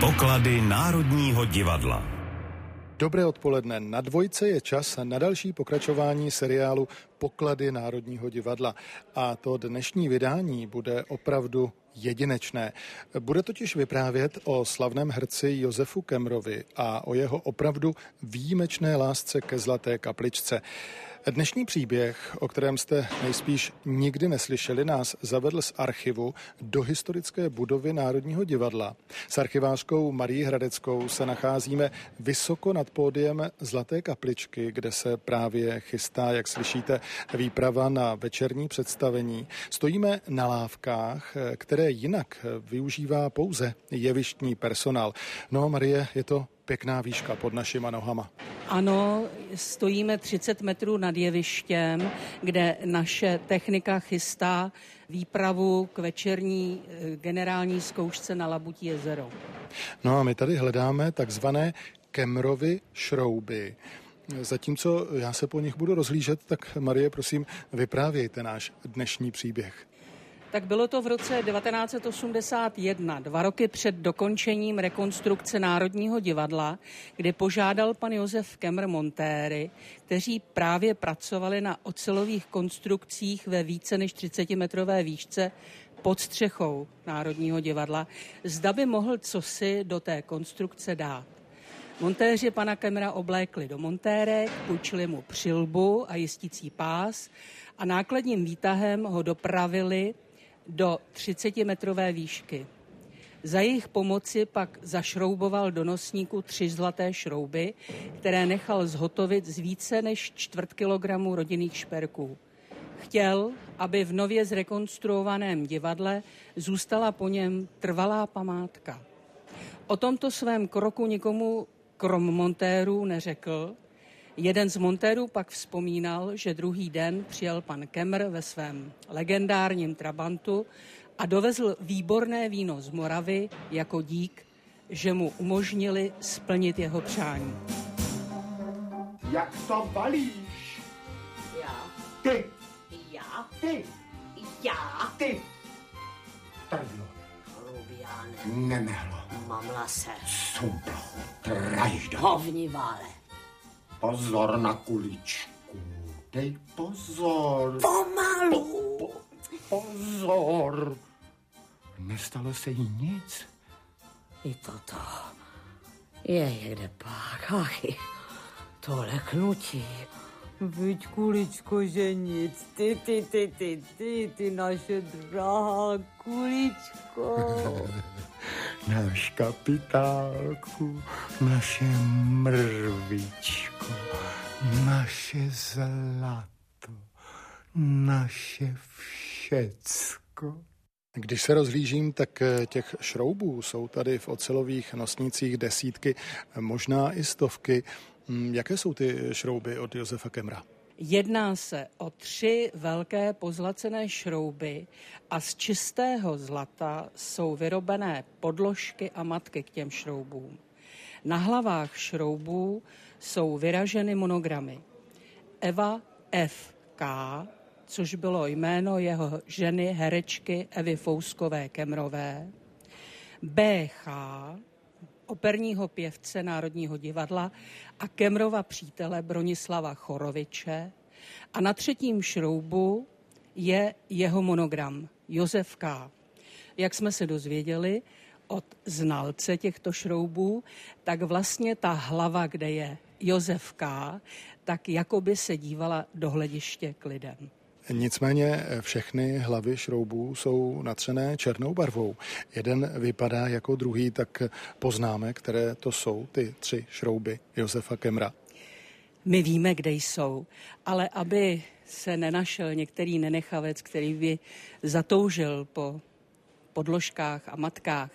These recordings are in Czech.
Poklady Národního divadla. Dobré odpoledne. Na dvojce je čas na další pokračování seriálu Poklady Národního divadla. A to dnešní vydání bude opravdu jedinečné. Bude totiž vyprávět o slavném herci Josefu Kemrovi a o jeho opravdu výjimečné lásce ke Zlaté kapličce. Dnešní příběh, o kterém jste nejspíš nikdy neslyšeli, nás zavedl z archivu do historické budovy Národního divadla. S archivářkou Marí Hradeckou se nacházíme vysoko nad pódiem Zlaté kapličky, kde se právě chystá, jak slyšíte, výprava na večerní představení. Stojíme na lávkách, které jinak využívá pouze jevištní personál. No, Marie, je to pěkná výška pod našima nohama. Ano, stojíme 30 metrů nad jevištěm, kde naše technika chystá výpravu k večerní eh, generální zkoušce na Labutí jezero. No a my tady hledáme takzvané Kemrovy šrouby. Zatímco já se po nich budu rozhlížet, tak Marie, prosím, vyprávějte náš dnešní příběh. Tak bylo to v roce 1981, dva roky před dokončením rekonstrukce Národního divadla, kdy požádal pan Josef Kemr Montéry, kteří právě pracovali na ocelových konstrukcích ve více než 30-metrové výšce pod střechou Národního divadla, zda by mohl cosi do té konstrukce dát. Montéři pana Kemra oblékli do montérek, půjčili mu přilbu a jistící pás a nákladním výtahem ho dopravili do 30-metrové výšky. Za jejich pomoci pak zašrouboval do nosníku tři zlaté šrouby, které nechal zhotovit z více než čtvrt kilogramu rodinných šperků. Chtěl, aby v nově zrekonstruovaném divadle zůstala po něm trvalá památka. O tomto svém kroku nikomu krom montérů neřekl, Jeden z montérů pak vzpomínal, že druhý den přijel pan Kemr ve svém legendárním Trabantu a dovezl výborné víno z Moravy jako dík, že mu umožnili splnit jeho přání. Jak to balíš? Já. Ty, Já? ty, Já? ty. Trdlo, Hrubiáne. nemehlo, Mamlase. sumplochu, trajždo. Hovnivále. Pozor na kuličku, dej pozor. Pomalu. Po, pozor. Nestalo se jí nic. I toto je někde pak. Achy, to leknutí. Vyď kuličko, že nic. Ty, ty, ty, ty, ty, ty naše drahá kuličko. Náš kapitálku, naše mrvičko, naše zlato, naše všecko. Když se rozhlížím, tak eh, těch šroubů jsou tady v ocelových nosnících desítky, možná i stovky. Mm, Jaké jsou ty šrouby od Josefa Kemra? Jedná se o tři velké pozlacené šrouby a z čistého zlata jsou vyrobené podložky a matky k těm šroubům. Na hlavách šroubů jsou vyraženy monogramy. Eva F.K., což bylo jméno jeho ženy herečky Evy Fouskové Kemrové, BH, operního pěvce Národního divadla a Kemrova přítele Bronislava Choroviče a na třetím šroubu je jeho monogram Josef K. Jak jsme se dozvěděli od znalce těchto šroubů, tak vlastně ta hlava, kde je Josef K., tak jakoby se dívala do hlediště k lidem. Nicméně všechny hlavy šroubů jsou natřené černou barvou. Jeden vypadá jako druhý, tak poznáme, které to jsou ty tři šrouby Josefa Kemra. My víme, kde jsou, ale aby se nenašel některý nenechavec, který by zatoužil po podložkách a matkách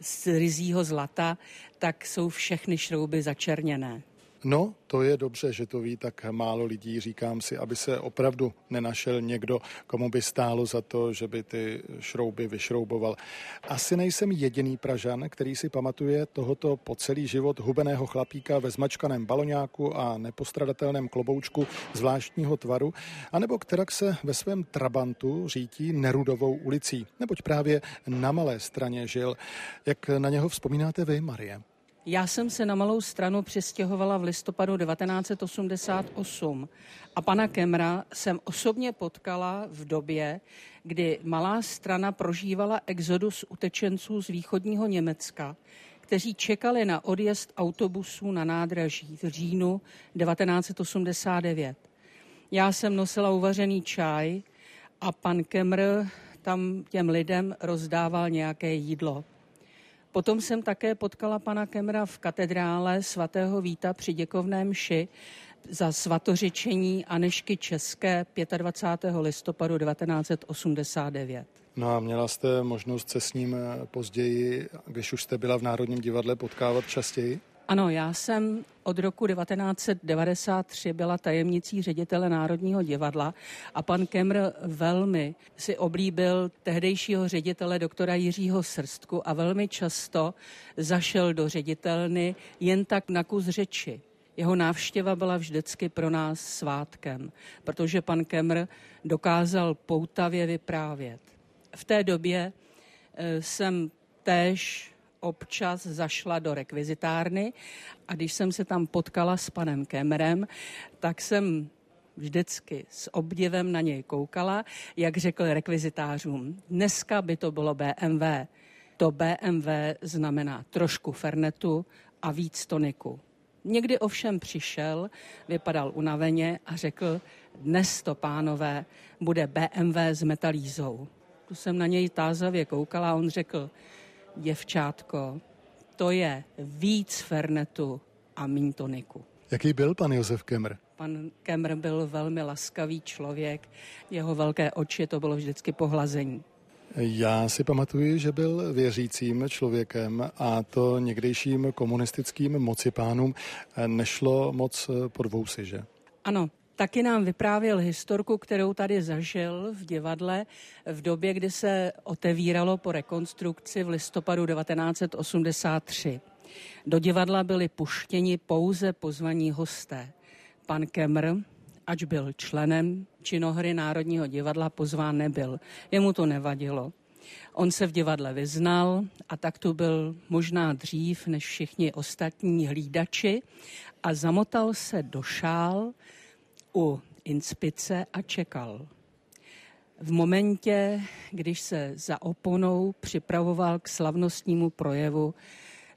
z rizího zlata, tak jsou všechny šrouby začerněné. No, to je dobře, že to ví tak málo lidí, říkám si, aby se opravdu nenašel někdo, komu by stálo za to, že by ty šrouby vyšrouboval. Asi nejsem jediný Pražan, který si pamatuje tohoto po celý život hubeného chlapíka ve zmačkaném baloňáku a nepostradatelném kloboučku zvláštního tvaru, anebo která se ve svém trabantu řítí Nerudovou ulicí, neboť právě na malé straně žil. Jak na něho vzpomínáte vy, Marie? Já jsem se na Malou stranu přistěhovala v listopadu 1988 a pana Kemra jsem osobně potkala v době, kdy Malá strana prožívala exodus utečenců z východního Německa, kteří čekali na odjezd autobusů na nádraží v říjnu 1989. Já jsem nosila uvařený čaj a pan Kemr tam těm lidem rozdával nějaké jídlo. Potom jsem také potkala pana Kemra v katedrále svatého Víta při děkovném ši za svatořečení Anešky České 25. listopadu 1989. No a měla jste možnost se s ním později, když už jste byla v Národním divadle, potkávat častěji? Ano, já jsem od roku 1993 byla tajemnicí ředitele Národního divadla a pan Kemr velmi si oblíbil tehdejšího ředitele doktora Jiřího Srstku a velmi často zašel do ředitelny jen tak na kus řeči. Jeho návštěva byla vždycky pro nás svátkem, protože pan Kemr dokázal poutavě vyprávět. V té době eh, jsem též občas zašla do rekvizitárny a když jsem se tam potkala s panem Kemrem, tak jsem vždycky s obdivem na něj koukala, jak řekl rekvizitářům. Dneska by to bylo BMW. To BMW znamená trošku fernetu a víc toniku. Někdy ovšem přišel, vypadal unaveně a řekl, dnes to, pánové, bude BMW s metalízou. Tu jsem na něj tázavě koukala a on řekl, děvčátko, to je víc fernetu a míň toniku. Jaký byl pan Josef Kemr? Pan Kemr byl velmi laskavý člověk, jeho velké oči to bylo vždycky pohlazení. Já si pamatuju, že byl věřícím člověkem a to někdejším komunistickým mocipánům nešlo moc pod vousy, že? Ano, Taky nám vyprávěl historku, kterou tady zažil v divadle v době, kdy se otevíralo po rekonstrukci v listopadu 1983. Do divadla byli puštěni pouze pozvaní hosté. Pan Kemr, ač byl členem činohry Národního divadla, pozván nebyl. Jemu to nevadilo. On se v divadle vyznal a tak tu byl možná dřív než všichni ostatní hlídači a zamotal se do šál, u inspice a čekal. V momentě, když se za oponou připravoval k slavnostnímu projevu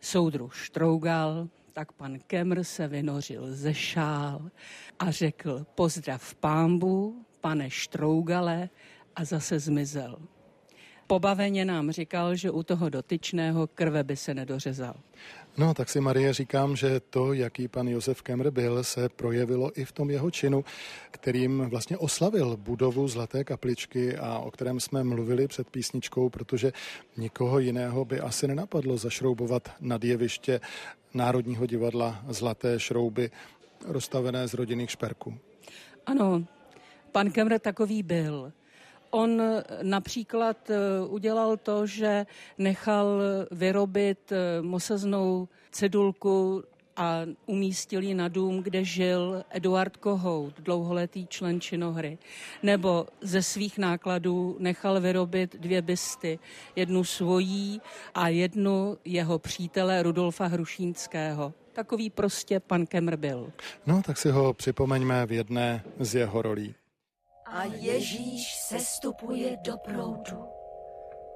soudruh Štrougal, tak pan Kemr se vynořil ze šál a řekl pozdrav pámbu, pane Štrougale a zase zmizel. Pobaveně nám říkal, že u toho dotyčného krve by se nedořezal. No, tak si Marie říkám, že to, jaký pan Josef Kemr byl, se projevilo i v tom jeho činu, kterým vlastně oslavil budovu Zlaté kapličky a o kterém jsme mluvili před písničkou, protože nikoho jiného by asi nenapadlo zašroubovat nad jeviště Národního divadla Zlaté šrouby rozstavené z rodinných šperků. Ano, pan Kemr takový byl. On například eh, udělal to, že nechal vyrobit eh, mosaznou cedulku a umístil ji na dům, kde žil Eduard Kohout, dlouholetý člen činohry. Nebo ze svých nákladů nechal vyrobit dvě bysty, jednu svojí a jednu jeho přítele Rudolfa Hrušínského. Takový prostě pan Kemr byl. No, tak si ho připomeňme v jedné z jeho rolí a Ježíš sestupuje do proudu.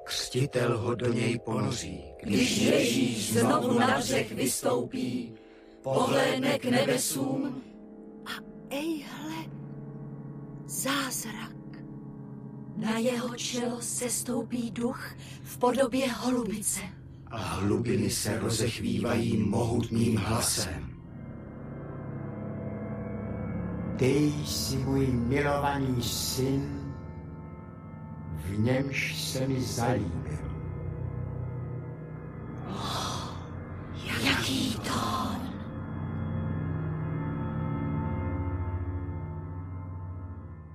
Křtitel ho do něj ponoří. Když Ježíš znovu na břeh vystoupí, pohlédne k nebesům a ejhle, zázrak. Na jeho čelo sestoupí duch v podobě holubice. A hlubiny se rozechvívají mohutným hlasem. Ty jsi můj milovaný syn, v němž se mi zalíbil.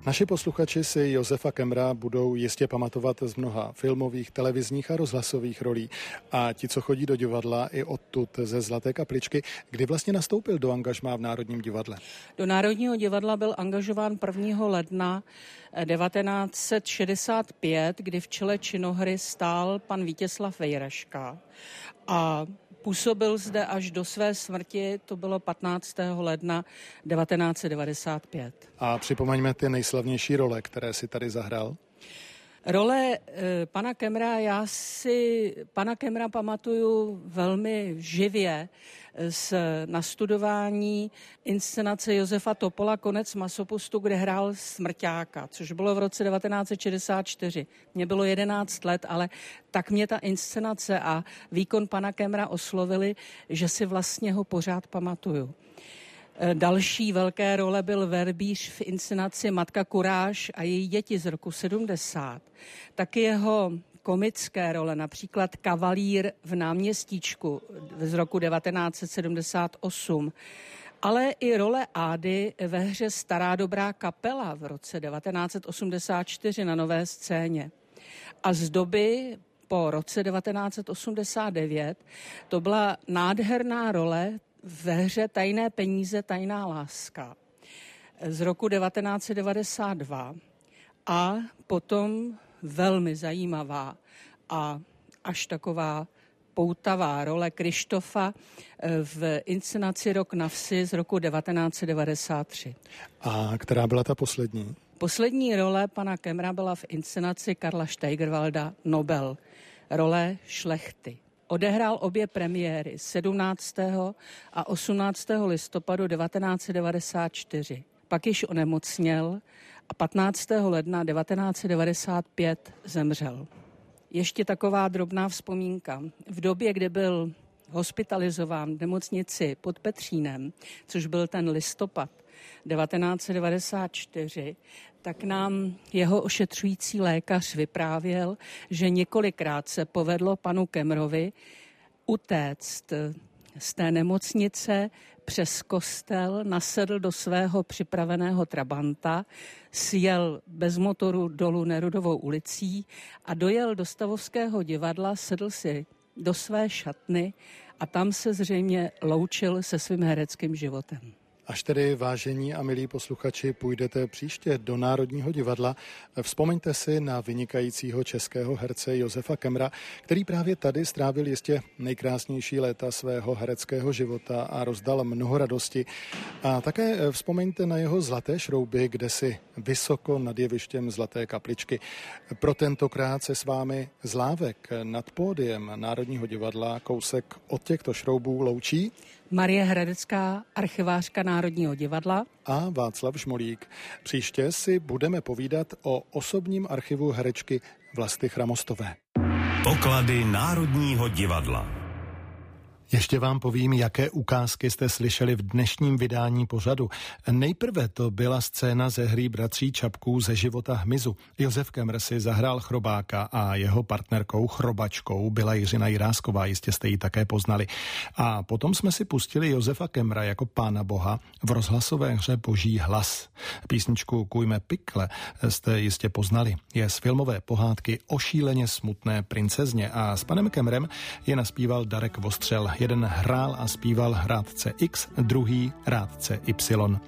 Naši posluchači si Josefa Kemra budou jistě pamatovat z mnoha filmových, televizních a rozhlasových rolí. A ti, co chodí do divadla i odtud ze Zlaté kapličky, kdy vlastně nastoupil do angažmá v Národním divadle? Do Národního divadla byl angažován 1. ledna 1965, kdy v čele činohry stál pan Vítězslav Vejraška. A Působil zde až do své smrti, to bylo 15. ledna 1995. A připomeňme ty nejslavnější role, které si tady zahrál. Role e, pana Kemra, já si pana Kemra pamatuju velmi živě z nastudování inscenace Josefa Topola Konec masopustu, kde hrál Smrťáka, což bylo v roce 1964. Mně bylo 11 let, ale tak mě ta inscenace a výkon pana Kemra oslovili, že si vlastně ho pořád pamatuju. E, další velké role byl verbíř v inscenaci Matka Kuráž a její děti z roku 70. Taky jeho komické role, například Kavalír v náměstíčku z roku 1978, ale i role Ády ve hře Stará dobrá kapela v roce 1984 na nové scéně. A z doby po roce 1989 to byla nádherná role ve hře Tajné peníze, tajná láska z roku 1992 a potom velmi zajímavá a až taková poutavá role Krištofa eh, v inscenaci Rok na vsi z roku 1993. A která byla ta poslední? Poslední role pana Kemra byla v inscenaci Karla Steigerwalda Nobel, role šlechty. Odehrál obě premiéry 17. a 18. listopadu 1994. Pak již onemocněl a 15. ledna 1995 zemřel. Ještě taková drobná vzpomínka. V době, kdy byl hospitalizován v nemocnici pod Petřínem, což byl ten listopad 1994, tak nám jeho ošetřující lékař vyprávěl, že několikrát se povedlo panu Kemrovi utéct z té nemocnice přes kostel, nasedl do svého připraveného trabanta, sjel bez motoru dolů Nerudovou ulicí a dojel do Stavovského divadla, sedl si do své šatny a tam se zřejmě loučil se svým hereckým životem. Až tedy, vážení a milí posluchači, půjdete příště do Národního divadla, vzpomeňte si na vynikajícího českého herce Josefa Kemra, který právě tady strávil jistě nejkrásnější léta svého hereckého života a rozdal mnoho radosti. A také vzpomeňte na jeho zlaté šrouby, kde si vysoko nad jevištěm Zlaté kapličky. Pro tentokrát se s vámi zlávek nad pódiem Národního divadla kousek od těchto šroubů loučí Marie Hradecká, archivářka Národního divadla. A Václav Žmolík. Příště si budeme povídat o osobním archivu herečky Vlasty Chramostové. Poklady Národního divadla. Ještě vám povím, jaké ukázky jste slyšeli v dnešním vydání pořadu. Nejprve to byla scéna ze hry Bratří Čapků ze života hmyzu. Josef Kemr si zahrál chrobáka a jeho partnerkou chrobačkou byla Jiřina Jirásková, jistě jste ji také poznali. A potom jsme si pustili Josefa Kemra jako pána boha v rozhlasové hře Boží hlas. Písničku Kujme pikle jste jistě poznali. Je z filmové pohádky o šíleně smutné princezně a s panem Kemrem je naspíval Darek Vostřel. Jeden hrál a zpíval rádce X, druhý rádce Y.